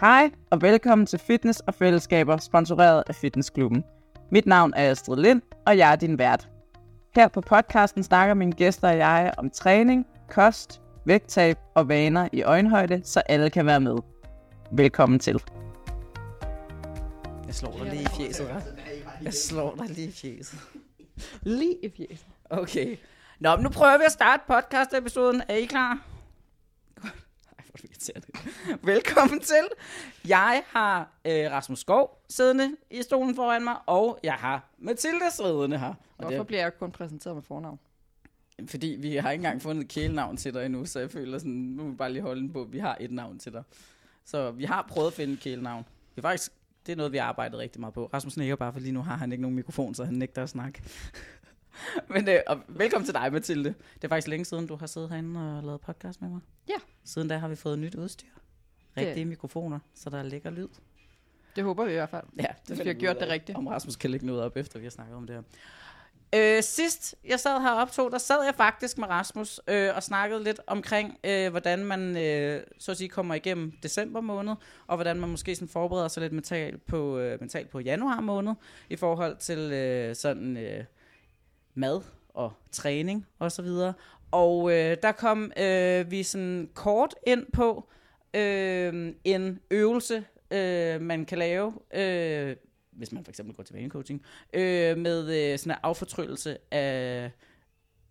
Hej og velkommen til Fitness og Fællesskaber, sponsoreret af Fitnessklubben. Mit navn er Astrid Lind, og jeg er din vært. Her på podcasten snakker mine gæster og jeg om træning, kost, vægttab og vaner i øjenhøjde, så alle kan være med. Velkommen til. Jeg slår dig lige i fjeset, hva'? Jeg slår dig lige i fjeset. Lige i fjeset. Okay. Nå, men nu prøver vi at starte podcast-episoden. Er I klar? Hvor er irriterende. Velkommen til. Jeg har øh, Rasmus Skov siddende i stolen foran mig, og jeg har Mathilde siddende her. Og Hvorfor det, bliver jeg kun præsenteret med fornavn? fordi vi har ikke engang fundet et kælenavn til dig endnu, så jeg føler sådan, nu må vi bare lige holde den på, vi har et navn til dig. Så vi har prøvet at finde et kælenavn. Det er faktisk det er noget, vi har arbejdet rigtig meget på. Rasmus nikker bare, for lige nu har han ikke nogen mikrofon, så han nægter at snakke. Men øh, og velkommen til dig, Mathilde. Det er faktisk længe siden, du har siddet herinde og lavet podcast med mig. Ja. Siden da har vi fået nyt udstyr. Rigtige mikrofoner, så der er lækker lyd. Det håber vi i hvert fald. Ja, vi finder har gjort det rigtigt. Om Rasmus kan lægge noget op, efter vi har snakket om det her. Øh, sidst jeg sad her optog, der sad jeg faktisk med Rasmus øh, og snakkede lidt omkring, øh, hvordan man øh, så at sige kommer igennem december måned, og hvordan man måske sådan forbereder sig lidt mentalt på, øh, mentalt på januar måned, i forhold til øh, sådan øh, mad og træning og så videre. Og øh, der kom øh, vi sådan kort ind på øh, en øvelse, øh, man kan lave, øh, hvis man for eksempel går til vanecoaching, øh, med øh, sådan en affortryllelse af,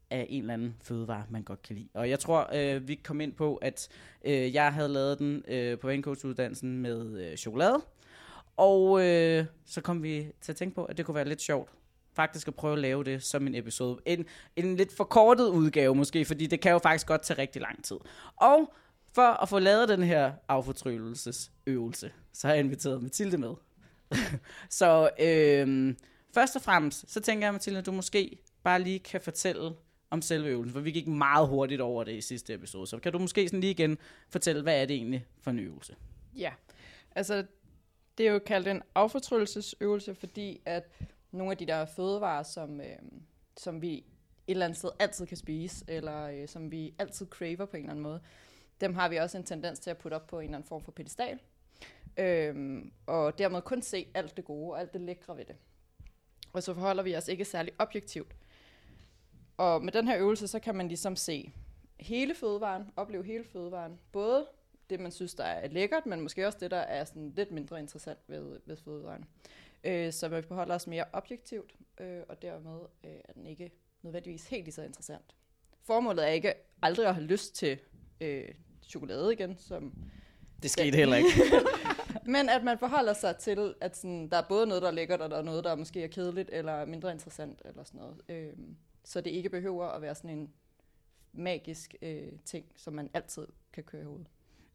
af en eller anden fødevare, man godt kan lide. Og jeg tror, øh, vi kom ind på, at øh, jeg havde lavet den øh, på vanecoachuddannelsen med øh, chokolade. Og øh, så kom vi til at tænke på, at det kunne være lidt sjovt faktisk at prøve at lave det som en episode. En, en lidt forkortet udgave måske, fordi det kan jo faktisk godt tage rigtig lang tid. Og for at få lavet den her affortryllelsesøvelse, så har jeg inviteret Mathilde med. så øh, først og fremmest, så tænker jeg, Mathilde, at du måske bare lige kan fortælle om selve øvelsen, for vi gik meget hurtigt over det i sidste episode. Så kan du måske sådan lige igen fortælle, hvad er det egentlig for en øvelse? Ja, altså det er jo kaldt en affortryllelsesøvelse, fordi at nogle af de der fødevarer, som, øh, som vi et eller andet sted altid kan spise, eller øh, som vi altid craver på en eller anden måde, dem har vi også en tendens til at putte op på en eller anden form for pedestal. Øhm, og dermed kun se alt det gode og alt det lækre ved det. Og så forholder vi os ikke særlig objektivt. Og med den her øvelse, så kan man ligesom se hele fødevaren, opleve hele fødevaren. Både det, man synes, der er lækkert, men måske også det, der er sådan lidt mindre interessant ved, ved fødevaren. Øh, så vi forholder os mere objektivt, øh, og dermed øh, er den ikke nødvendigvis helt lige så interessant. Formålet er ikke aldrig at have lyst til øh, chokolade igen, som Det skete heller ikke. men at man forholder sig til, at sådan, der er både noget, der er lækkert, og der er noget, der måske er kedeligt, eller mindre interessant, eller sådan noget. Øhm, så det ikke behøver at være sådan en magisk øh, ting, som man altid kan køre i hovedet.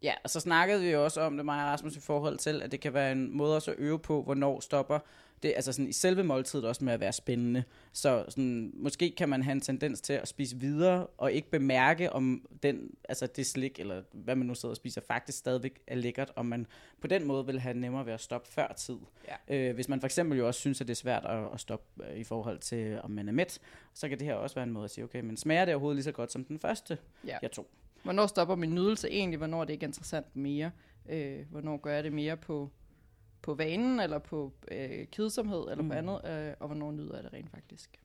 Ja, og så snakkede vi jo også om det, mig og Rasmus, i forhold til, at det kan være en måde også at øve på, hvornår stopper det, altså sådan i selve måltidet også med at være spændende. Så sådan, måske kan man have en tendens til at spise videre, og ikke bemærke, om den, altså det slik, eller hvad man nu sidder og spiser, faktisk stadigvæk er lækkert, om man på den måde vil have nemmere ved at stoppe før tid. Ja. Øh, hvis man for eksempel jo også synes, at det er svært at, at stoppe øh, i forhold til, om man er mæt, så kan det her også være en måde at sige, okay, men smager det overhovedet lige så godt som den første, Ja. jeg tog? Hvornår stopper min nydelse egentlig? Hvornår er det ikke interessant mere? Øh, hvornår gør jeg det mere på, på vanen, eller på øh, kedsomhed, eller mm. på andet? Øh, og hvornår nyder jeg det rent faktisk?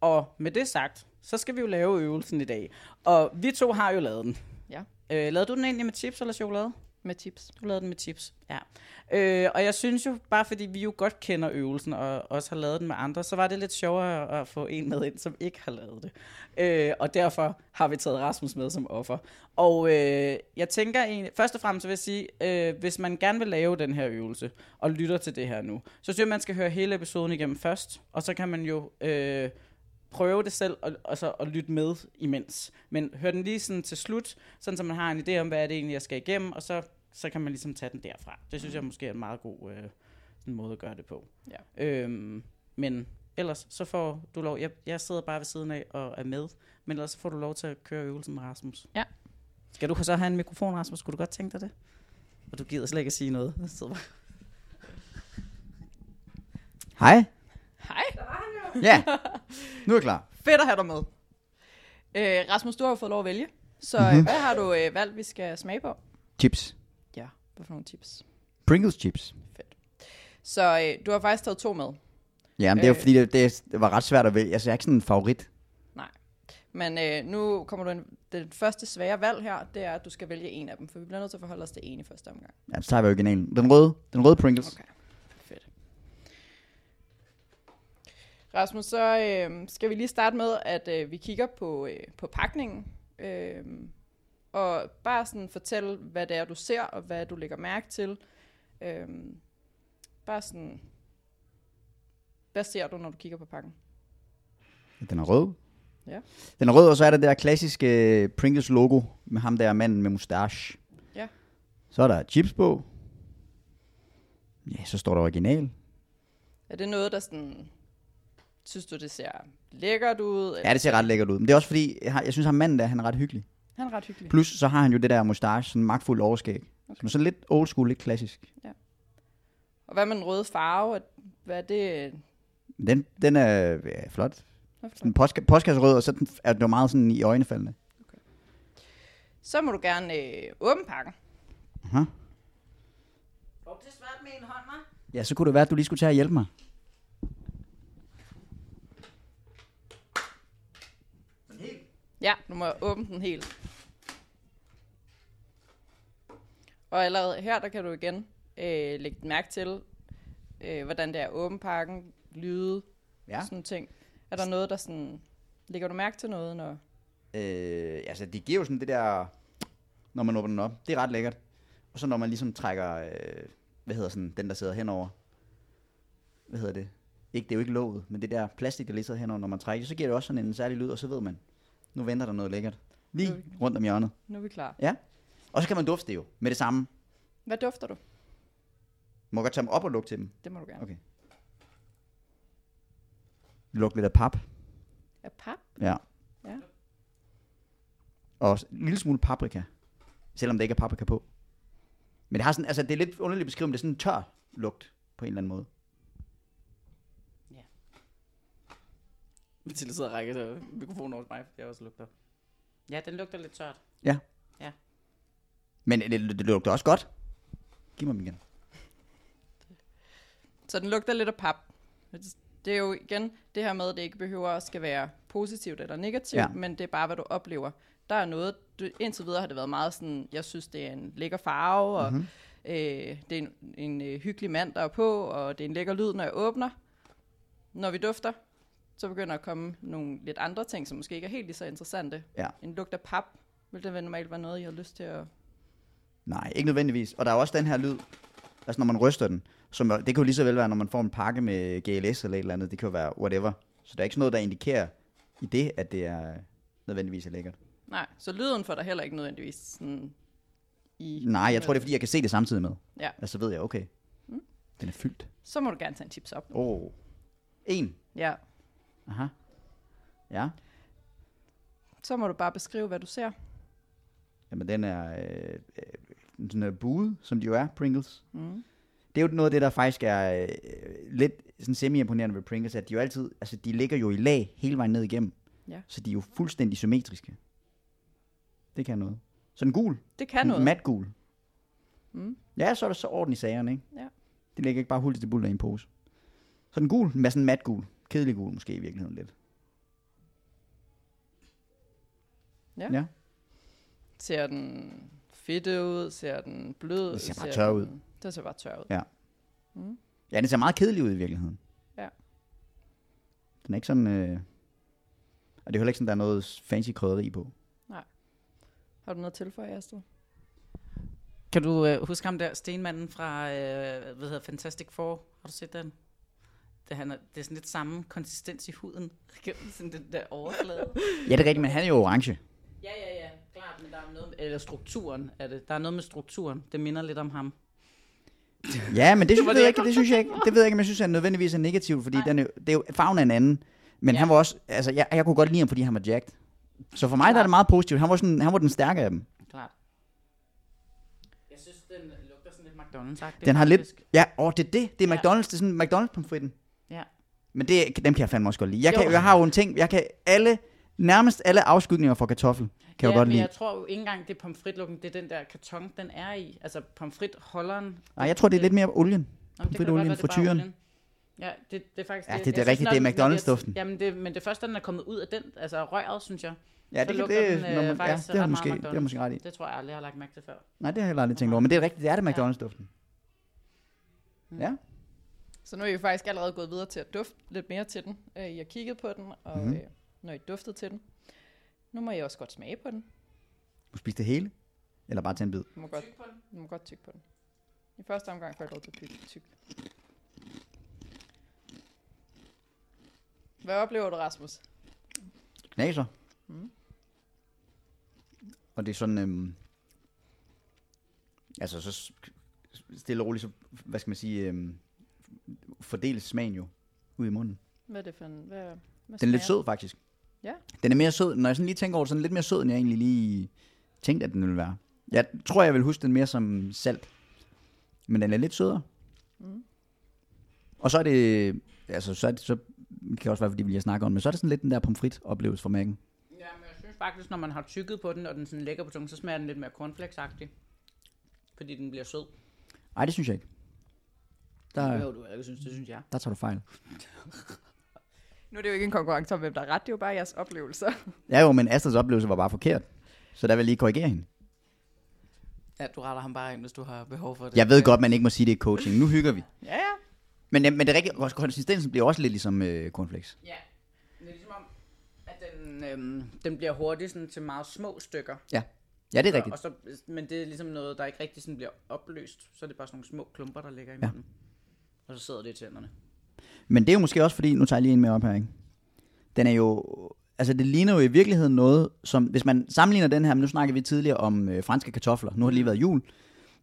Og med det sagt, så skal vi jo lave øvelsen i dag. Og vi to har jo lavet den. Ja. Øh, lavede du den egentlig med chips eller chokolade? Med tips. Du lavede den med chips, ja. Øh, og jeg synes jo, bare fordi vi jo godt kender øvelsen, og også har lavet den med andre, så var det lidt sjovere at få en med ind, som ikke har lavet det. Øh, og derfor har vi taget Rasmus med som offer. Og øh, jeg tænker egentlig, først og fremmest vil jeg sige, øh, hvis man gerne vil lave den her øvelse, og lytter til det her nu, så synes jeg, man skal høre hele episoden igennem først, og så kan man jo... Øh, prøve det selv og, og, så, og lytte med imens. Men hør den lige sådan til slut, sådan så man har en idé om, hvad er det egentlig, jeg skal igennem, og så, så kan man ligesom tage den derfra. Det synes jeg måske er en meget god øh, sådan måde at gøre det på. Ja. Øhm, men ellers, så får du lov, jeg, jeg sidder bare ved siden af og er med, men ellers så får du lov til at køre øvelsen med Rasmus. Ja. Skal du så have en mikrofon, Rasmus? Skulle du godt tænke dig det? Og du gider slet ikke at sige noget. Bare. Hej. Hej. Ja, nu er jeg klar. Fedt at have dig med. Øh, Rasmus, du har jo fået lov at vælge. Så Mhm. mm-hmm. hvad har du øh, valgt, vi skal smage på? Chips. Hvad for nogle chips? Pringles chips. Så øh, du har faktisk taget to med. Ja, men det er jo Øh. fordi, det, det, var ret svært at vælge. Altså, jeg er ikke sådan en favorit. Men øh, nu kommer du ind. Det første svære valg her, det er, at du skal vælge en af dem, for vi bliver nødt til at forholde os til en i første omgang. Ja, så tager vi originalen. Den røde. Den røde Pringles. Okay. Fedt. Rasmus, så øh, skal vi lige starte med, at øh, vi kigger på, øh, på pakningen. Øh, og bare sådan fortælle, hvad det er, du ser, og hvad du lægger mærke til. Øh, bare sådan... Hvad ser du, når du kigger på pakken? Den er rød. Ja. Den er rød, og så er der det der klassiske øh, Pringles logo med ham der manden med mustache. Ja. Så er der chips på. Ja, så står der original. Er det noget, der sådan... Synes du, det ser lækkert ud? Ja, det ser ret lækkert ud. Men det er også fordi, jeg, har, jeg synes, ham manden der, han er ret hyggelig. Han er ret hyggelig. Plus, så har han jo det der mustache, sådan magtfuld overskæg. Okay. Okay. Som er sådan lidt old school, lidt klassisk. Og hvad med den røde farve? Hvad er det? Den, den er ja, flot. Sådan postka- postkasserød, og så den, er den jo meget sådan i øjnefaldende. Så må du gerne øh, åbne pakken. Aha. Og det er svært med en hånd, hva'? Ja, så kunne det være, at du lige skulle tage og hjælpe mig. Ja, du må åbne den helt. Og allerede her, der kan du igen øh, lægge mærke til, øh, hvordan det er åben pakken, lyde, Ja. sådan ting. Er der noget, der sådan... Lægger du mærke til noget, når... Øh, altså, det giver jo sådan det der, når man åbner den op. Det er ret lækkert. Og så når man ligesom trækker, øh, hvad hedder sådan, den der sidder henover. Hvad hedder det? Ikke, det er jo ikke låget, men det der plastik, der lige sidder henover, når man trækker, så giver det også sådan en særlig lyd, og så ved man, nu venter der noget lækkert. Lige rundt om hjørnet. Nu er vi klar. Ja. Og så kan man dufte det jo, med det samme. Hvad dufter du? Må jeg godt tage dem op og lugte til dem? Det må du gerne. Okay. Lugte lidt af pap. Er pap? Ja. Ja. Og en lille smule paprika. Selvom der ikke er paprika på. Men det har sådan, altså det er lidt underligt beskrevet, men det er sådan en tør lugt på en eller anden måde. Mathilde sidder og rækker mikrofonen over til mig, fordi jeg også lugter. Ja, den lugter lidt tørt. Men det, det, det lugter også godt. Giv mig dem igen. Så den lugter lidt af pap. Det er jo igen det her med, at det ikke behøver at skal være positivt eller negativt, Ja. men det er bare, hvad du oplever. Der er noget, du, indtil videre har det været meget sådan, jeg synes, det er en lækker farve, og Mhm. øh, det er en, en øh, hyggelig mand, der er på, og det er en lækker lyd, når jeg åbner. Når vi dufter, så begynder der at komme nogle lidt andre ting, som måske ikke er helt lige så interessante. Ja. En lugt af pap, vil det normalt være noget, jeg har lyst til at... Nej, ikke nødvendigvis. Og der er også den her lyd, altså når man ryster den, som, det kan jo lige så vel være, når man får en pakke med GLS eller et eller andet, det kan jo være whatever. Så der er ikke sådan noget, der indikerer i det, at det er nødvendigvis er lækkert. Nej, så lyden får der heller ikke nødvendigvis sådan i... Nej, jeg tror det er fordi, jeg kan se det samtidig med. Ja. Altså så ved jeg, okay, den er fyldt. Så må du gerne tage en chips op. Åh, oh. en. Ja. Aha. Ja, Så må du bare beskrive, hvad du ser. jamen den er øh, øh, sådan en buet, som de jo er, Pringles. Mm. Det er jo noget af det, der faktisk er øh, lidt sådan semi-imponerende ved Pringles, at de jo altid, altså de ligger jo i lag hele vejen ned igennem. Ja. Så de er jo fuldstændig symmetriske. Det kan noget. Så en gul. Det kan noget. Mat gul. Mm. Ja, så er der så orden i sagerne, ikke? Ja. De ligger ikke bare hullet til buller i en pose. Så den gul, med sådan mat gul. Kedelig gul måske i virkeligheden lidt. Ja. ja. Ser den fedte ud? Ser den blød? Det ser bare tør ud. Den, den ser bare tør ud. Ja. Mm. Ja, den ser meget kedelig ud i virkeligheden. Ja. Den er ikke sådan... Øh... Og det er heller ikke sådan, der er noget fancy krydderi på. Har du noget til for Astrid? Kan du øh, huske ham der, stenmanden fra, øh, hvad hedder Fantastic Four? Har du set den? Det, han er, det er sådan lidt samme konsistens i huden. Gennem sådan den der overflade. Ja, det er rigtigt, men han er jo orange. ja, ja, ja. Men der er noget med, eller strukturen er det. Der er noget med strukturen. Det minder lidt om ham. Ja, men det, synes, det, det, jeg ikke, det synes jeg ikke. Det ved jeg ikke, om jeg synes, at nødvendigvis er negativt, fordi den er, det er jo farven er en anden. Men Ja. han var også, altså jeg, jeg kunne godt lide ham, fordi han var jacked. Så for mig der er det meget positivt. Han var, sådan, han var den stærke af dem. Klart. Jeg synes, den lugter sådan lidt McDonald's-agtigt. Den har lidt, ja, åh, det er det. Det er Ja. McDonald's, det er sådan McDonald's pomfritten. Ja. Men det, dem kan jeg fandme også godt lide. Jeg, kan, Jo. jeg har jo en ting, jeg kan alle nærmest alle afskygninger fra kartoffel, kan ja, jeg godt men lide. jeg tror jo ikke engang, det er pomfritlukken, det er den der karton, den er i. Altså pomfritholderen. Nej, jeg tror, det er lidt mere olien. Pomfritolien, er frityren. olien. Ja, det, det er faktisk Ja, det er det rigtige, når det er når McDonald's-duften. Jamen, det, men det første, den er kommet ud af den, altså røret, synes jeg. Ja, det, det, den, når øh, man, ja, det har måske, det har måske ret i. Det tror jeg aldrig, jeg har lagt mærke til før. Nej, det har jeg heller aldrig tænkt over, men det er rigtigt, det er det McDonald's-duften. Ja. Så nu er I jo faktisk allerede gået videre til at dufte lidt mere til den. Øh, I har kigget på den, og Mhm. mm-hmm. øh, når I duftede til den. Nu må I også godt smage på den. Du spiste det hele? Eller bare til en bid? Du må godt, du må godt tykke på den. I første omgang får jeg lov til at tykke. Hvad oplever du, Rasmus? Knaser. Mm. Og det er sådan, øhm, altså så stille og roligt, så, hvad skal man sige, øhm, fordeles smagen jo ud i munden. Hvad er det for en... Hvad, hvad Den er lidt sød faktisk. Ja. Den er mere sød, når jeg sådan lige tænker over det, så er den lidt mere sød, end jeg egentlig lige tænkte, at den ville være. Jeg tror, jeg vil huske den mere som salt. Men den er lidt sødere. Mm. Og så er det, altså så, er det, så det kan også være, fordi vi lige har snakket om, men så er det sådan lidt den der pomfrit oplevelse for mækken. Ja, men jeg synes faktisk, når man har tykket på den, og den sådan lægger på tungen, så smager den lidt mere cornflakes-agtig. Fordi den bliver sød. Nej, det synes jeg ikke. Det Der, behøver du ikke synes, det synes jeg. der tager du fejl. Nu er det jo ikke en konkurrence om, hvem der er ret. Det er jo bare jeres oplevelser. Ja jo, men Astrids oplevelse var bare forkert. Så der vil jeg lige korrigere hende. Ja, du retter ham bare ind, hvis du har behov for det. Jeg ved godt, man ikke må sige, det er coaching. Nu hygger vi. Ja, ja. Men, men det er rigtigt, konsistensen bliver også lidt ligesom øh, cornflakes. Ja, det er ligesom om, at den, øhm, den bliver hurtigt sådan til meget små stykker. Ja, ja det er rigtigt. og så, men det er ligesom noget, der ikke rigtig sådan bliver opløst. Så er det bare sådan nogle små klumper, der ligger i Ja. munden. Og så sidder det i tænderne. Men det er jo måske også fordi, nu tager jeg lige en med op her, ikke? Den er jo, altså det ligner jo i virkeligheden noget, som, hvis man sammenligner den her, men nu snakker vi tidligere om øh, franske kartofler, nu har det lige været jul,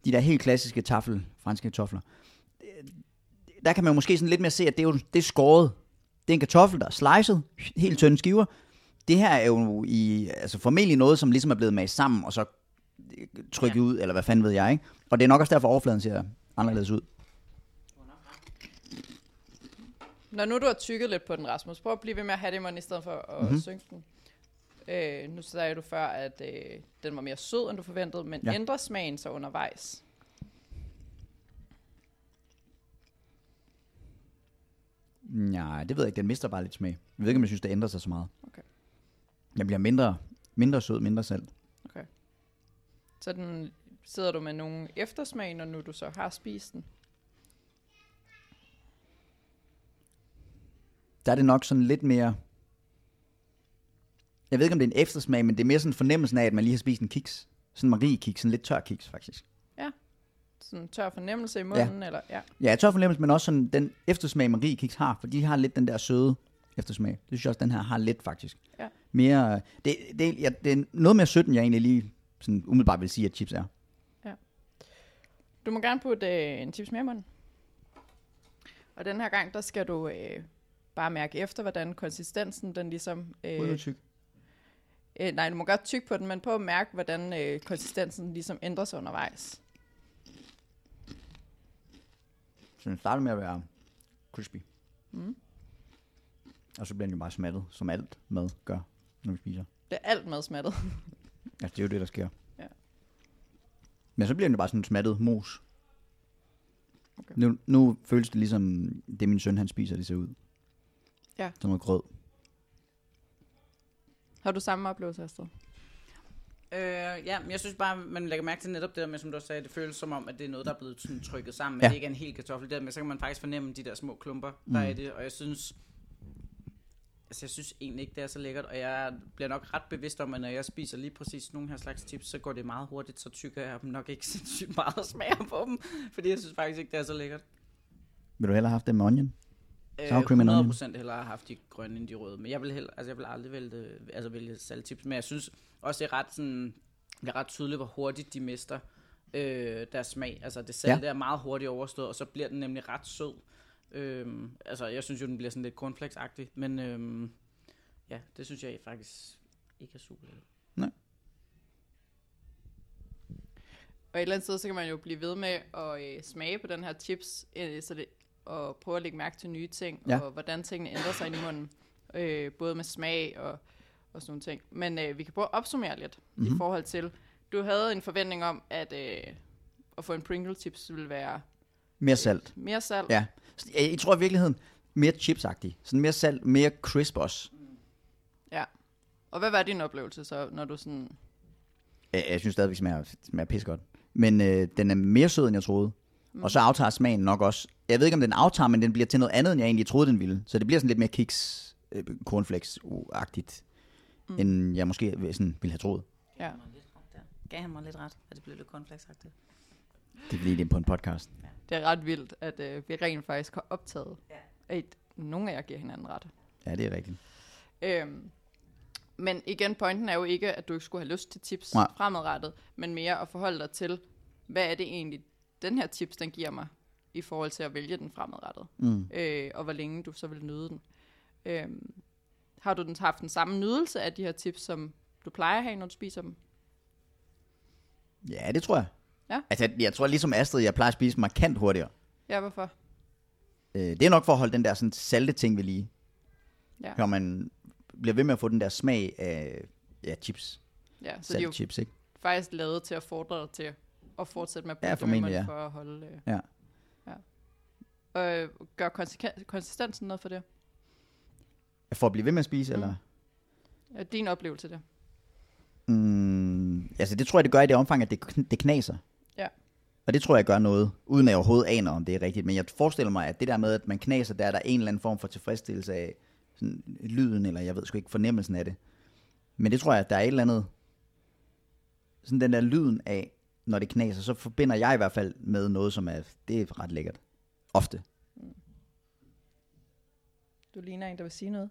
de der helt klassiske tafel, franske kartofler, Øh, der kan man jo måske sådan lidt mere se, at det er jo det er skåret. Det er en kartoffel, der er slicet, helt tynde skiver. Det her er jo i, altså formentlig noget, som ligesom er blevet mast sammen, og så øh, trykket Ja. ud, eller hvad fanden ved jeg, ikke? Og det er nok også derfor, overfladen ser anderledes ud. Når nu du har tykket lidt på den, Rasmus, prøv at blive ved med at have det i munden, i stedet for at Mhm. mm-hmm. synke den. Øh, nu sagde du før, at øh, den var mere sød, end du forventede, men Ja. ændrer smagen så undervejs? Nej, det ved jeg ikke. Den mister bare lidt smag. Jeg ved ikke, om jeg synes, det ændrer sig så meget. Okay. Den bliver mindre, mindre sød, mindre salt. Så den, sidder du med nogle eftersmag, når nu du så har spist den? Der er det nok sådan lidt mere... Jeg ved ikke, om det er en eftersmag, men det er mere sådan fornemmelsen af, at man lige har spist en kiks. Sådan en Marie-kiks, sådan lidt tør kiks, faktisk. Sådan en tør fornemmelse i munden? Ja. Eller, ja. Ja, tør fornemmelse, men også sådan den eftersmag, Marie-kiks har, for de har lidt den der søde eftersmag. Det synes jeg også, den her har lidt, faktisk. Ja. Mere, det, det, ja, det er noget mere sødt, end jeg egentlig lige sådan umiddelbart vil sige, at chips er. Du må gerne putte øh, en chips mere i munden. Og den her gang, der skal du øh, bare mærke efter, hvordan konsistensen den ligesom... Øh, tyk. øh, nej, du må godt tykke på den, men prøv at mærke, hvordan øh, konsistensen ligesom ændrer sig undervejs. Så den starter med at være crispy. Mm. Og så bliver den jo bare smattet, som alt mad gør, når vi spiser. Det er alt madsmattet. Altså, det er jo det, der sker. Ja. Men så bliver den jo bare sådan smattet mos. Okay. Nu, nu føles det ligesom, det min søn han spiser, det ser ud. Ja. Som noget grød. Har du samme oplevelse, Astrid? Øh, ja, men jeg synes bare, man lægger mærke til netop det der med, som du også sagde, det føles som om, at det er noget, der er blevet sådan trykket sammen, Ja. det ikke er en hel kartoffel. Der, men så kan man faktisk fornemme de der små klumper, der er i Mm. det, og jeg synes, altså jeg synes egentlig ikke, det er så lækkert, og jeg bliver nok ret bevidst om, at når jeg spiser lige præcis nogle her slags chips, så går det meget hurtigt, så tykker jeg dem nok ikke sindssygt meget og smager på dem, fordi jeg synes faktisk ikke, det er så lækkert. Vil du hellere have haft det med onion? Sour Øh, cream and onion. 100% hellere have haft de grønne end de røde. Men jeg vil, heller, altså jeg vil aldrig vælge, altså vælge saltchips. Men jeg synes også, det er ret, sådan, det er ret tydeligt, hvor hurtigt de mister øh, deres smag. Altså det salte ja. er meget hurtigt overstået, og så bliver den nemlig ret sød. Øhm, altså jeg synes jo, den bliver sådan lidt cornflakes-agtig. Men øhm, ja, det synes jeg faktisk ikke er super lækkert. Og et eller andet sted, så kan man jo blive ved med at øh, smage på den her chips, øh, så det, og prøve at lægge mærke til nye ting, Ja. og hvordan tingene ændrer sig ind i munden. Øh, både med smag og, og sådan nogle ting. Men øh, vi kan prøve at opsummere lidt mm-hmm. Mhm. i forhold til, du havde en forventning om, at øh, at få en Pringle chips ville være Mere salt. mere salt. Ja. Jeg tror i virkeligheden, mere chipsagtig. Sådan mere salt, mere crisp også. ja. Og hvad var din oplevelse så, når du sådan... Jeg, jeg synes stadigvæk, smager, smager pis godt. Men øh, den er mere sød, end jeg troede. Mm. Og så aftager smagen nok også. Jeg ved ikke, om den aftager, men den bliver til noget andet, end jeg egentlig troede, den ville. Så det bliver sådan lidt mere kiks, øh, cornflakes-agtigt, mm. end jeg måske vil- sådan, ville have troet. Ja. Gav han mig lidt ret, at det blev lidt cornflakesagtigt. Det er fordi, det på en podcast. Det er ret vildt, at øh, vi rent faktisk har optaget, Ja. at nogle af jer giver hinanden ret. Ja, det er rigtigt. Øhm, men igen, pointen er jo ikke, at du ikke skulle have lyst til tips Nej. fremadrettet, men mere at forholde dig til, hvad er det egentlig, den her tips, den giver mig, i forhold til at vælge den fremadrettet, Mm. øh, og hvor længe du så vil nyde den. Øhm, har du den, haft den samme nydelse af de her tips, som du plejer at have, når du spiser dem? Ja, det tror jeg. Ja. Altså, jeg, tror ligesom Astrid, jeg plejer at spise markant hurtigere. Ja, hvorfor? Øh, det er nok for at holde den der sådan salte ting ved lige. Ja, Når man bliver ved med at få den der smag af ja, chips. ja så de er jo Salt chips, ikke? faktisk lavet til at fordre dig til at fortsætte med at Ja, bruge formentlig, dem, ja. for at holde... Øh, Ja. ja. Øh, gør konsisten- konsistensen noget for det? For at blive ved med at spise, Mm. eller? Er din oplevelse det? Mm, altså, det tror jeg, det gør i det omfang, at det, det knaser. Ja. Og det tror jeg gør noget, uden at jeg overhovedet aner, om det er rigtigt. Men jeg forestiller mig, at det der med, at man knaser, der er der en eller anden form for tilfredsstillelse af sådan, lyden, eller jeg ved sgu ikke, fornemmelsen af det. Men det tror jeg, at der er et eller andet, sådan den der lyden af, når det knaser, så forbinder jeg i hvert fald med noget, som er, det er ret lækkert. Ofte. Du ligner en, der vil sige noget.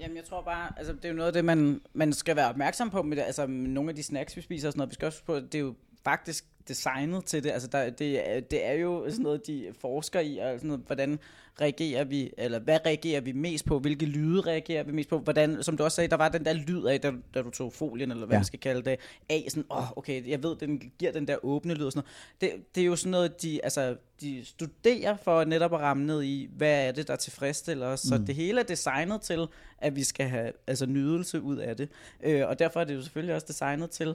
Jamen, jeg tror bare, altså det er jo noget af det, man, man skal være opmærksom på med altså med nogle af de snacks, vi spiser og sådan noget. Vi skal også på, det er jo faktisk designet til det. Altså der, det, er, det er jo sådan noget, de forsker i, og sådan noget, hvordan reagerer vi, eller hvad reagerer vi mest på, hvilke lyde reagerer vi mest på, hvordan, som du også sagde, der var den der lyd af, da, da du tog folien, eller hvad Ja. man skal kalde det, af, sådan, åh, oh, okay, jeg ved, den giver den der åbne lyd og sådan noget. Det, det er jo sådan noget, de, altså, de studerer for netop at ramme ned i, hvad er det, der tilfredsstiller os. Så Mm. det hele er designet til, at vi skal have altså, nydelse ud af det. Øh, og derfor er det jo selvfølgelig også designet til,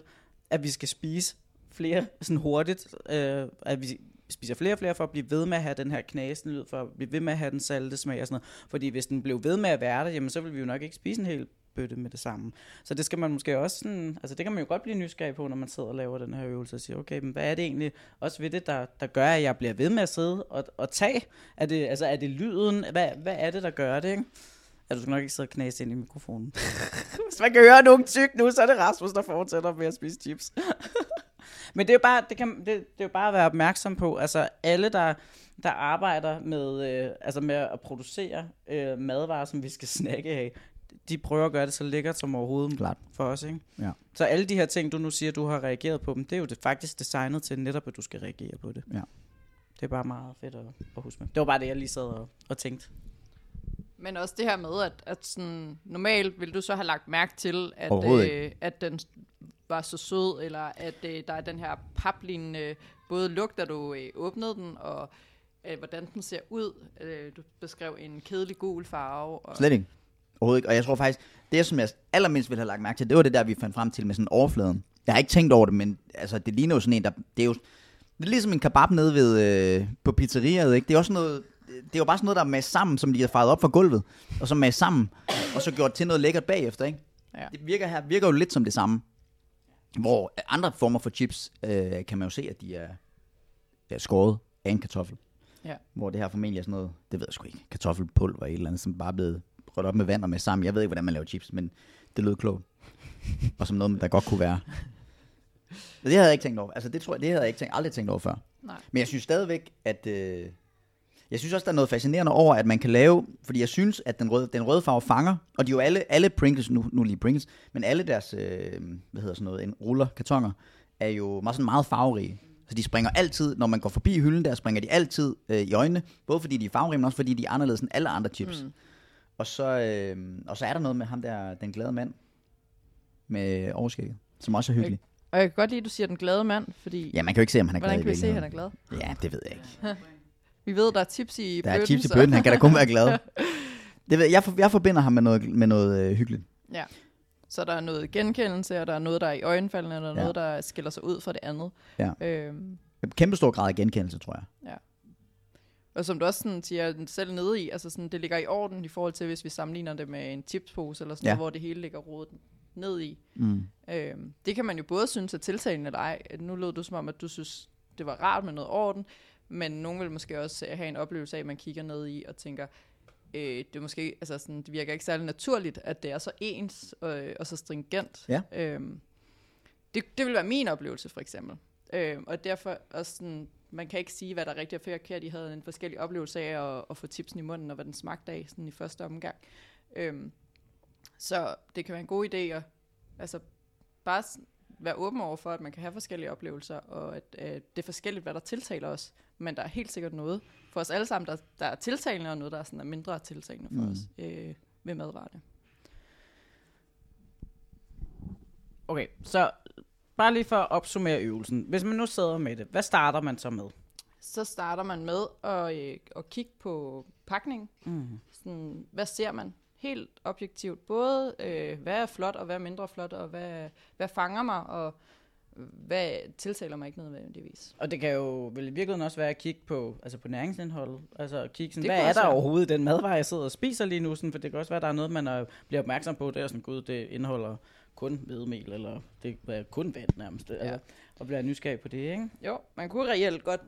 at vi skal spise flere sådan hurtigt, øh, at vi spiser flere og flere for at blive ved med at have den her knasende lyd, for at blive ved med at have den salte smag og sådan noget. Fordi hvis den blev ved med at være der, jamen så vil vi jo nok ikke spise en hel bøtte med det samme. Så det skal man måske også sådan, altså det kan man jo godt blive nysgerrig på, når man sidder og laver den her øvelse og siger, okay, men hvad er det egentlig også ved det, der, der gør, at jeg bliver ved med at sidde og, og tage? Er det, altså er det lyden? Hvad, hvad er det, der gør det, ikke? Ja, du skal nok ikke sidde og knase ind i mikrofonen. Hvis man kan høre nogen tyk nu, så er det Rasmus, der fortsætter med at spise chips. Men det er jo bare, det kan, det, det er jo bare at være opmærksom på, altså alle, der, der arbejder med, øh, altså med at producere øh, madvarer, som vi skal snakke af, de prøver at gøre det så lækkert som overhovedet Klart. for os, ikke? Ja. Så alle de her ting, du nu siger, du har reageret på dem, det er jo det faktisk designet til netop, at du skal reagere på det. Ja. Det er bare meget fedt at, at huske med. Det var bare det, jeg lige sad og, og tænkte. Men også det her med, at, at sådan, normalt ville du så have lagt mærke til, at, øh, at den var så sød, eller at øh, der er den her paplignende både lugt, da du øh, åbnede den, og øh, hvordan den ser ud. Øh, du beskrev en kedelig gul farve. Og, Slet ikke. Overhovedet ikke. Og jeg tror faktisk, det som jeg allermindst ville have lagt mærke til, det var det der, vi fandt frem til med sådan overfladen. Jeg har ikke tænkt over det, men altså, det ligner jo sådan en, der... Det er jo det er ligesom en kebab nede ved, øh, på pizzeriet, ikke? Det er også noget... Det er jo bare sådan noget, der er sammen, som de har fejret op fra gulvet, og så masset sammen, og så gjort til noget lækkert bagefter, ikke? Ja. Det virker her virker jo lidt som det samme. Hvor andre former for chips, øh, kan man jo se, at de er, er skåret af en kartoffel. Ja. Hvor det her formentlig er sådan noget, det ved jeg sgu ikke, kartoffelpulver et eller andet, som bare er blevet rødt op med vand og med sammen. Jeg ved ikke, hvordan man laver chips, men det lød klogt. og som noget, der godt kunne være. Det havde jeg ikke tænkt over. Altså, det tror jeg, det havde jeg ikke tænkt, aldrig tænkt over før. Nej. Men jeg synes stadigvæk, at... Øh, jeg synes også, der er noget fascinerende over, at man kan lave... Fordi jeg synes, at den røde, den røde farve fanger... Og de er jo alle, alle Pringles, nu, nu lige Pringles, men alle deres, øh, hvad hedder sådan noget, en ruller, kartonger, er jo meget, sådan meget farverige. Så de springer altid, når man går forbi hylden der, springer de altid øh, i øjnene. Både fordi de er farverige, men også fordi de er anderledes end alle andre chips. Mm. Og, så, øh, og så er der noget med ham der, den glade mand, med overskægget, som også er hyggelig. Og jeg kan godt lide, at du siger den glade mand, fordi Ja, man kan jo ikke se, om han er glad hvordan i kan vi se, at han er glad? Ja, det ved jeg ikke. Vi ved, der er tips i Der er bøtten, chips i bøtten, han kan da kun være glad. Det ved, jeg, for, jeg forbinder ham med noget, med noget øh, hyggeligt. Ja. Så der er noget genkendelse, og der er noget, der er i øjenfaldene, og der er Ja. ja. noget, der skiller sig ud fra det andet. Ja. Øhm, Kæmpe stor grad af genkendelse, tror jeg. og som du også sådan siger selv nede i, altså sådan, det ligger i orden i forhold til, hvis vi sammenligner det med en chipspose, eller sådan Ja. ja. noget, hvor det hele ligger rodet ned i. Mm. Øhm, det kan man jo både synes er tiltalende eller ej. Nu lød du som om, at du synes, det var rart med noget orden, men nogen vil måske også have en oplevelse af, at man kigger ned i og tænker, øh, det, er måske, altså sådan, det virker ikke særlig naturligt, at det er så ens øh, og så stringent. Ja. Øhm, det, det vil være min oplevelse, for eksempel. Øhm, og derfor også sådan, man kan ikke sige, hvad der er rigtigt og forkert. De havde en forskellig oplevelse af at, at få tipsen i munden, og hvad den smagte af sådan i første omgang. Øhm, så det kan være en god idé at altså, bare være åben over for, at man kan have forskellige oplevelser, og at øh, det er forskelligt, hvad der tiltaler os. Men der er helt sikkert noget for os alle sammen, der, der er tiltalende, og noget, der er, sådan, er mindre tiltalende for Mm. os øh, ved madvarerne. Okay, så bare lige for at opsummere øvelsen. Hvis man nu sidder med det, hvad starter man så med? Så starter man med at, øh, at kigge på pakningen. Mm. Sådan, hvad ser man? Helt objektivt. Både, øh, hvad er flot, og hvad er mindre flot, og hvad, hvad fanger mig, og hvad tiltaler mig ikke nødvendigvis. Og det kan jo vel i virkeligheden også være at kigge på, altså på næringsindholdet. Altså at kigge sådan, Det hvad er der være. overhovedet i den madvare, jeg sidder og spiser lige nu? Sådan, for det kan også være, at der er noget, man er, bliver opmærksom på. Det er sådan, gud, det indeholder kun hvedemel, eller det er kun vand nærmest. Ja. Altså, og bliver nysgerrig på det, ikke? Jo, man kunne reelt godt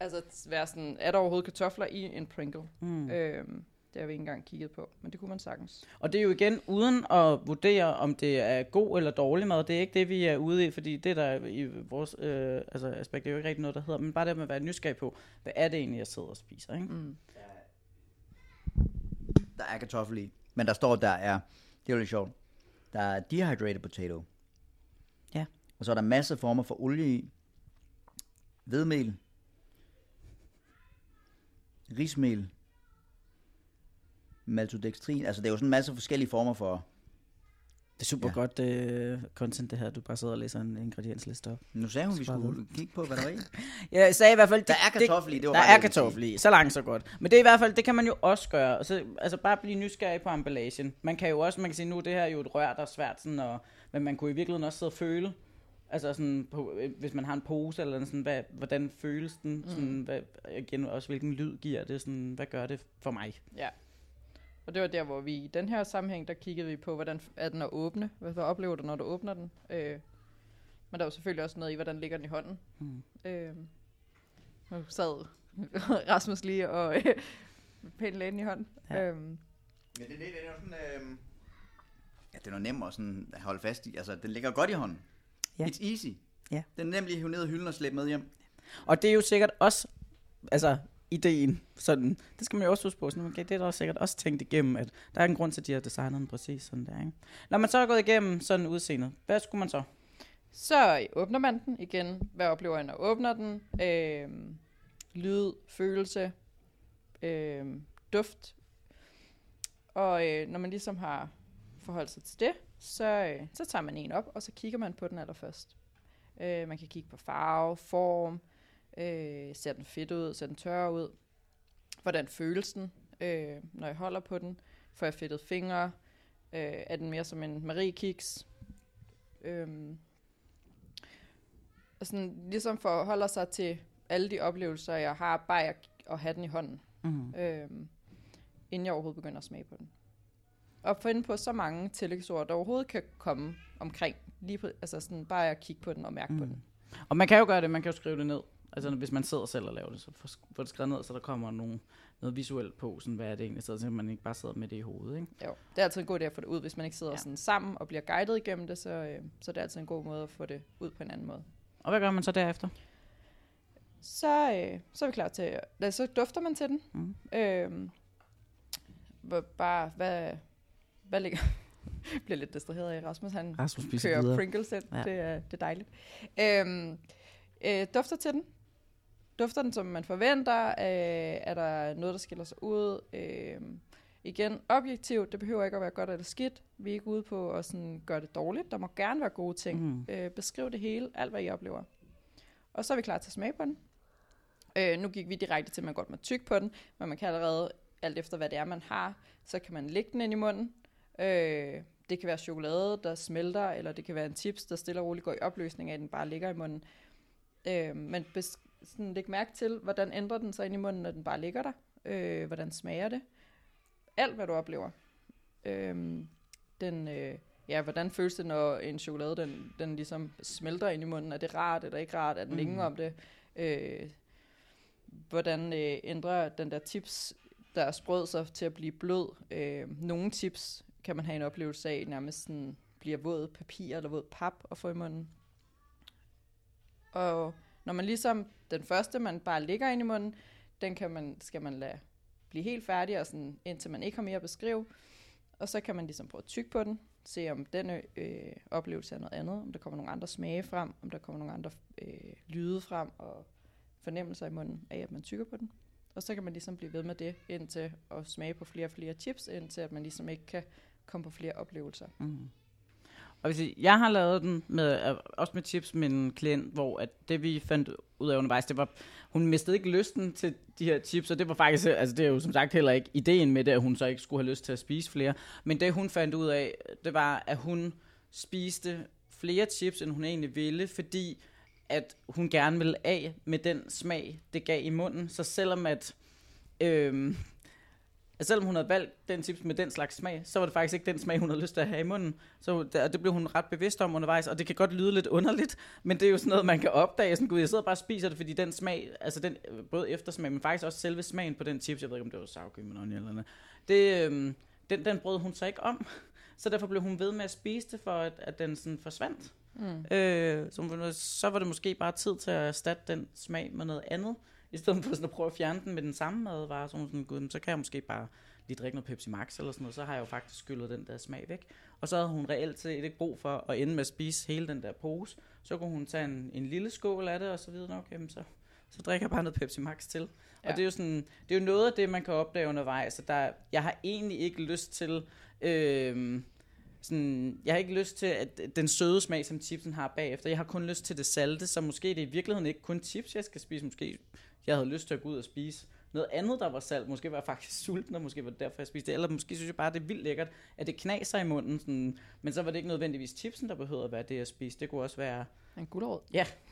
altså, være sådan, er der overhovedet kartofler i en Pringle? Mm. Øhm, det har vi ikke engang kigget på, men det kunne man sagtens. Og det er jo igen uden at vurdere, om det er god eller dårlig mad. Det er ikke det, vi er ude i, fordi det der er i vores øh, altså, aspekt, det er jo ikke rigtig noget, der hedder, men bare det med at være nysgerrig på, hvad er det egentlig, jeg sidder og spiser, ikke? Mm. Der er kartoffel i. Men der står, der er, det er jo lidt sjovt, der er dehydrated potato. Ja. Og så er der masser af former for olie i. Hvedemel. Rismel. Maltodextrin. Altså det er jo sådan en masse forskellige former for... Det er super Ja. ja. godt øh, content, det her. Du bare sidder og læser en ingrediensliste op. Nu sagde hun, vi skulle kigge på, hvad der var i. Jeg sagde i hvert fald... Der er kartoffel i, det var Der er kartoffel i, så langt så godt. Men det er i hvert fald, det kan man jo også gøre. Altså, altså bare blive nysgerrig på emballagen. Man kan jo også, man kan sige, nu det her er jo et rør, der er svært sådan, og, men man kunne i virkeligheden også sidde og føle, altså sådan, på, øh, hvis man har en pose eller sådan, hvad, hvordan føles den, sådan, hvad, igen også hvilken lyd giver det, sådan, hvad gør det for mig? Ja. Og det var der, hvor vi i den her sammenhæng, der kiggede vi på, hvordan er den at åbne? Hvad, hvad oplever du, når du åbner den? Øh, men der var selvfølgelig også noget i, hvordan ligger den i hånden. Mm. Øh, nu sad Rasmus lige og øh, pænt lagde den i hånden. Ja. Ja. Øhm, Men det, det, det er jo sådan... Øh... Ja, den er nem at sådan at holde fast i. Altså, den ligger godt i hånden. Ja. It's easy. Ja. Den er nemlig hive ned i hylden og slæbe med hjem. Og det er jo sikkert også, altså ideen, sådan, det skal man jo også huske på, sådan, okay, det er der også sikkert også tænkt igennem, at der er en grund til, at de har designet den præcis sådan der, ikke? Når man så er gået igennem sådan udseendet, hvad skulle man så? så åbner man den igen. Hvad oplever jeg, når jeg åbner den? Øh, lyd, følelse, øh, duft. Og øh, når man ligesom har forholdt sig til det, så, øh, så tager man en op, og så kigger man på den allerførst. Øh, man kan kigge på farve, form, øh, ser den fedt ud, ser den tør ud, hvordan føles den, øh, når jeg holder på den, får jeg fedtet fingre, øh, er den mere som en Marie-kiks, øh, og sådan, ligesom forholder sig til alle de oplevelser, jeg har, bare at, at have den i hånden, Mm. øhm, inden jeg overhovedet begynder at smage på den. Og finde på så mange tillægsord, der overhovedet kan komme omkring, lige på, altså sådan bare at kigge på den og mærke mm. på den. Og man kan jo gøre det, man kan jo skrive det ned. Altså hvis man sidder selv og laver det, så får det skrevet ned, så der kommer nogle, noget visuelt på, sådan, hvad er det egentlig, så man ikke bare sidder med det i hovedet. Ikke? Jo, det er altid en god idé at få det ud, hvis man ikke sidder Ja. sådan sammen og bliver guidet igennem det, så, øh, så det er altid en god måde at få det ud på en anden måde. Og hvad gør man så derefter? Så, øh, så er vi klar til, ja, så dufter man til den. Mm. Hvor- bare, hvad, hvad ligger... Bliver lidt distraheret af Rasmus, han Rasmus kører Pringles ind. Ja. Det, er, det er dejligt. Øhm, øh, dufter til den. Dufter den, som man forventer? Øh, er der noget, der skiller sig ud? Øh, igen, objektivt. Det behøver ikke at være godt eller skidt. Vi er ikke ude på at sådan gøre det dårligt. Der må gerne være gode ting. Mm. Øh, beskriv det hele, alt hvad I oplever. Og så er vi klar til at smage på den. Øh, nu gik vi direkte til, at man godt må tykke på den, men man kan allerede, alt efter hvad det er, man har, så kan man lægge den ind i munden. Øh, det kan være chokolade, der smelter, eller det kan være en chips, der stille og roligt går i opløsning af, at den bare ligger i munden. Øh, men bes- sådan, læg mærke til, hvordan ændrer den sig ind i munden, når den bare ligger der. Øh, hvordan smager det. Alt, hvad du oplever. Øh, den, øh, ja, hvordan føles det, når en chokolade, den, den ligesom smelter ind i munden? Er det rart, eller ikke rart? Er den Mhm. længe om det? Øh, hvordan øh, ændrer den der tips, der er sprød sig til at blive blød? Øh, nogle tips kan man have en oplevelse af, nærmest sådan bliver våd papir eller våd pap at få i munden. Og når man ligesom, den første, man bare ligger ind i munden, den kan man, skal man lade blive helt færdig, og sådan, indtil man ikke har mere at beskrive. Og så kan man ligesom prøve at tygge på den, se om den øh, oplevelse er noget andet, om der kommer nogle andre smage frem, om der kommer nogle andre øh, lyde frem, og fornemmelser i munden af, at man tykker på den. Og så kan man ligesom blive ved med det, indtil at smage på flere og flere chips, indtil at man ligesom ikke kan komme på flere oplevelser. Mm. Og hvis jeg, har lavet den med, øh, også med chips med en klient, hvor at det vi fandt ud af undervejs, det var, hun mistede ikke lysten til de her chips, og det var faktisk, altså det er jo som sagt heller ikke ideen med det, at hun så ikke skulle have lyst til at spise flere. Men det hun fandt ud af, det var, at hun spiste flere chips, end hun egentlig ville, fordi at hun gerne ville af med den smag, det gav i munden. Så selvom at, øh, at selvom hun havde valgt den chips med den slags smag, så var det faktisk ikke den smag, hun havde lyst til at have i munden. Så det, og det blev hun ret bevidst om undervejs, og det kan godt lyde lidt underligt, men det er jo sådan noget, man kan opdage. Sådan, gud, jeg sidder bare og spiser det, fordi den smag, altså den, både eftersmag, men faktisk også selve smagen på den chips, jeg ved ikke, om det var cream eller noget, det, øhm, den, den brød hun så ikke om. Så derfor blev hun ved med at spise det, for at, at den sådan forsvandt. Mm. Øh, så, så var det måske bare tid til at erstatte den smag med noget andet, i stedet for sådan at prøve at fjerne den med den samme madvare. Så, sådan, Gud, så kan jeg måske bare lige drikke noget Pepsi Max eller sådan noget, så har jeg jo faktisk skyllet den der smag væk. Og så havde hun reelt set ikke brug for at ende med at spise hele den der pose. Så kunne hun tage en, en lille skål af det, og så videre. Okay, så, så drikker jeg bare noget Pepsi Max til. Ja. Og det er jo sådan, det er jo noget af det, man kan opdage undervejs. Så der, jeg har egentlig ikke lyst til, øh, sådan, jeg har ikke lyst til at den søde smag, som chipsen har bagefter. Jeg har kun lyst til det salte, så måske det i virkeligheden ikke kun chips, jeg skal spise. Måske jeg havde lyst til at gå ud og spise noget andet, der var salt. Måske var jeg faktisk sulten, og måske var det derfor, jeg spiste det. Eller måske synes jeg bare, det er vildt lækkert, at det knaser i munden. Sådan, men så var det ikke nødvendigvis chipsen, der behøvede at være det, jeg spiste. Det kunne også være En gulerod.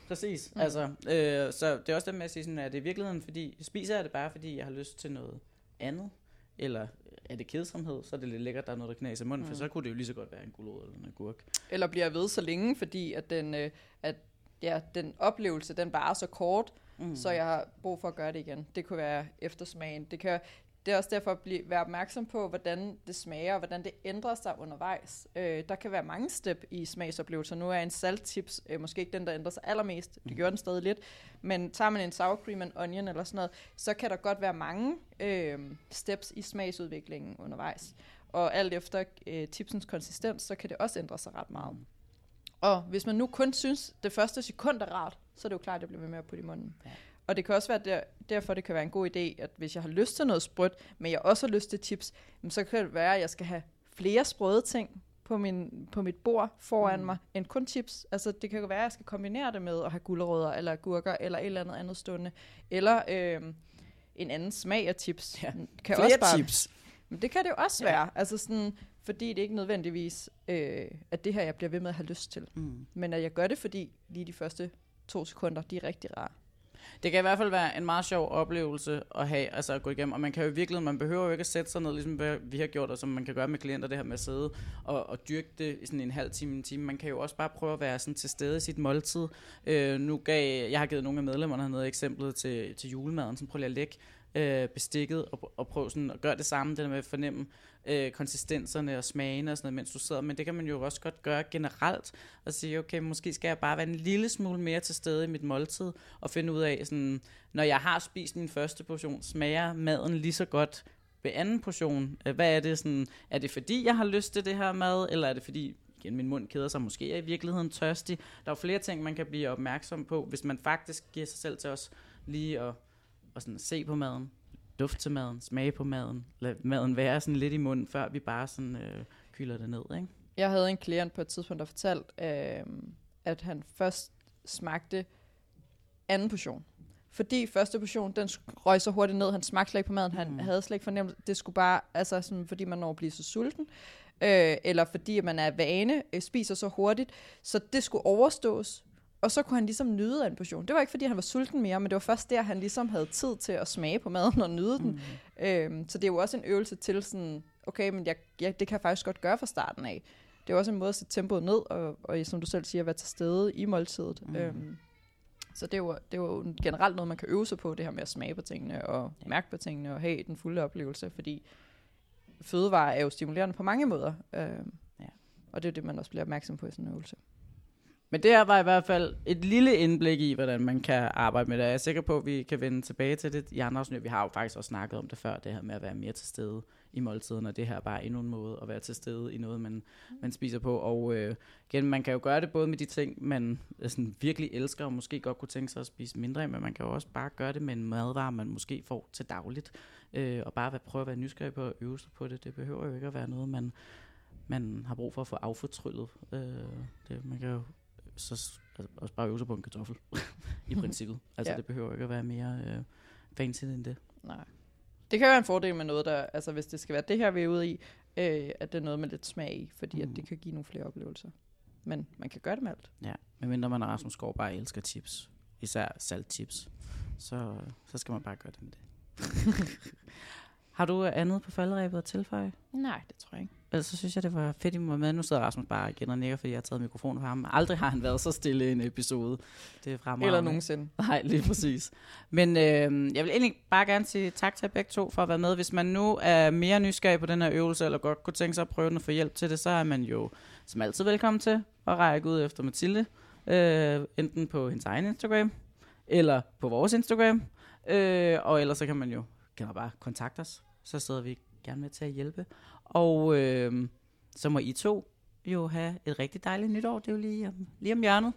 Præcis. Mm. Altså, øh, så det er også det med at sige, sådan, at det i virkeligheden, fordi spiser jeg det bare, fordi jeg har lyst til noget andet, eller er det kedsomhed, så er det lidt lækkert, der er noget, der knaser i munden, mm. for så kunne det jo lige så godt være en gulerod eller en agurk. Eller bliver ved så længe, fordi at den, øh, at, ja, den oplevelse, den bare er så kort, Mm. så jeg har brug for at gøre det igen. Det kunne være eftersmagen. Det, kan, det er også derfor at blive, være opmærksom på, hvordan det smager, og hvordan det ændrer sig undervejs. Øh, der kan være mange step i smagsoplevelser. Nu er en salttips øh, måske ikke den, der ændrer sig allermest. Det gør den stadig lidt. Men tager man en sour cream and onion eller sådan noget, så kan der godt være mange øh, steps i smagsudviklingen undervejs. Og alt efter øh, tipsens konsistens, så kan det også ændre sig ret meget. Og hvis man nu kun synes, det første sekund er rart, så er det jo klart, at jeg bliver ved med at putte i munden. Ja. Og det kan også være der, derfor, det kan være en god idé, at hvis jeg har lyst til noget sprødt, men jeg også har lyst til chips, så kan det være, at jeg skal have flere sprøde ting på, min, på mit bord foran Mm. mig, end kun chips. Altså, det kan jo være, at jeg skal kombinere det med at have gulerødder, eller agurker, eller et eller andet andet stående. Eller øh, en anden smag af chips. Ja. Kan Flere også bare, chips. men det kan det jo også Ja. være. Altså sådan, fordi det ikke nødvendigvis øh, at det her, jeg bliver ved med at have lyst til. Mm. Men at jeg gør det, fordi lige de første to sekunder, de er rigtig rare. Det kan i hvert fald være en meget sjov oplevelse at have, altså at gå igennem, og man kan jo virkelig, man behøver jo ikke at sætte sig ned, ligesom hvad vi har gjort, og som man kan gøre med klienter, det her med at sidde og, og dyrke det i sådan en halv time, en time. Man kan jo også bare prøve at være sådan til stede i sit måltid. Øh, nu gav, jeg har givet nogle af medlemmerne hernede eksemplet til, til julemaden, så prøv lige at lægge øh, bestikket og, og prøve sådan at gøre det samme, det der med at fornemme øh, konsistenserne og smagene og sådan noget, mens du sidder. Men det kan man jo også godt gøre generelt og sige, okay, måske skal jeg bare være en lille smule mere til stede i mit måltid og finde ud af, sådan, når jeg har spist min første portion, smager maden lige så godt ved anden portion? Øh, hvad er det sådan, er det fordi, jeg har lyst til det her mad, eller er det fordi, igen, min mund keder sig, måske er jeg i virkeligheden tørstig? Der er jo flere ting, man kan blive opmærksom på, hvis man faktisk giver sig selv til os lige at, at sådan se på maden, duft til maden, smage på maden, lad maden være sådan lidt i munden, før vi bare sådan øh, kylder det ned, ikke? Jeg havde en klient på et tidspunkt, der fortalte, øh, at han først smagte anden portion. Fordi første portion, den røg så hurtigt ned, han smagte slet ikke på maden, han Mm. havde slet ikke fornemt, det skulle bare, altså sådan, fordi man når at blive så sulten. øh, eller fordi man er vane, øh, spiser så hurtigt, så det skulle overstås. Og så kunne han ligesom nyde af en portion. Det var ikke, fordi han var sulten mere, men det var først der, han ligesom havde tid til at smage på maden og nyde den. Mm. Øhm, så det er jo også en øvelse til sådan, okay, men jeg, jeg, det kan jeg faktisk godt gøre fra starten af. Det er også en måde at sætte tempoet ned, og, og som du selv siger, være til stede i måltidet. Mm. Øhm, så det er, jo, det er jo generelt noget, man kan øve sig på, det her med at smage på tingene, og Ja. mærke på tingene, og have den fulde oplevelse, fordi fødevarer er jo stimulerende på mange måder. Øhm, Ja. Og det er jo det, man også bliver opmærksom på i sådan en øvelse. Men det her var i hvert fald et lille indblik i, hvordan man kan arbejde med det. Jeg er sikker på, at vi kan vende tilbage til det i andre afsnit. Vi har jo faktisk også snakket om det før, det her med at være mere til stede i måltiden, og det her er bare endnu en måde at være til stede i noget, man, man spiser på. Og øh, igen, man kan jo gøre det både med de ting, man øh, sådan, virkelig elsker, og måske godt kunne tænke sig at spise mindre af, men man kan jo også bare gøre det med en madvare, man måske får til dagligt, øh, og bare prøve at være nysgerrig på at øve sig på det. Det behøver jo ikke at være noget, man, man har brug for at få affortryllet. Øh, det, man kan jo så altså, også bare øve sig på en kartoffel, i princippet. Altså, Ja. det behøver ikke at være mere øh, fancy end det. Nej. Det kan være en fordel med noget, der, altså hvis det skal være det her, vi er ude i, øh, at det er noget med lidt smag i, fordi mm. Mm. at det kan give nogle flere oplevelser. Men man kan gøre det med alt. Ja, medmindre man er Rasmus Skov bare elsker chips. Især saltchips. Så, så skal man bare gøre det med det. Har du andet på falderæbet at tilføje? Nej, det tror jeg ikke. Ellers så synes jeg, det var fedt, I var med. Nu sidder Rasmus bare igen og nikker, fordi jeg har taget mikrofonen fra ham. Aldrig har han været så stille i en episode. Det er fremragende. Eller nogensinde. Nej, lige præcis. Men øh, jeg vil egentlig bare gerne sige tak til jer begge to for at være med. Hvis man nu er mere nysgerrig på den her øvelse, eller godt kunne tænke sig at prøve den og få hjælp til det, så er man jo som altid velkommen til at række ud efter Mathilde. Øh, enten på hendes egen Instagram, eller på vores Instagram. Øh, og ellers så kan man jo kan man bare kontakte os. Så sidder vi gerne med til at hjælpe. Og øh, så må I to jo have et rigtig dejligt nytår. Det er jo lige, om- lige om hjørnet.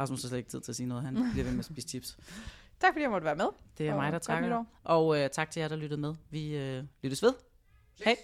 Rasmus har slet ikke tid til at sige noget. Han bliver ved med at spise chips. Tak fordi jeg måtte være med. Det er Og mig, der takker. Og øh, tak til jer, der lyttede med. Vi øh, lyttes ved. Hej.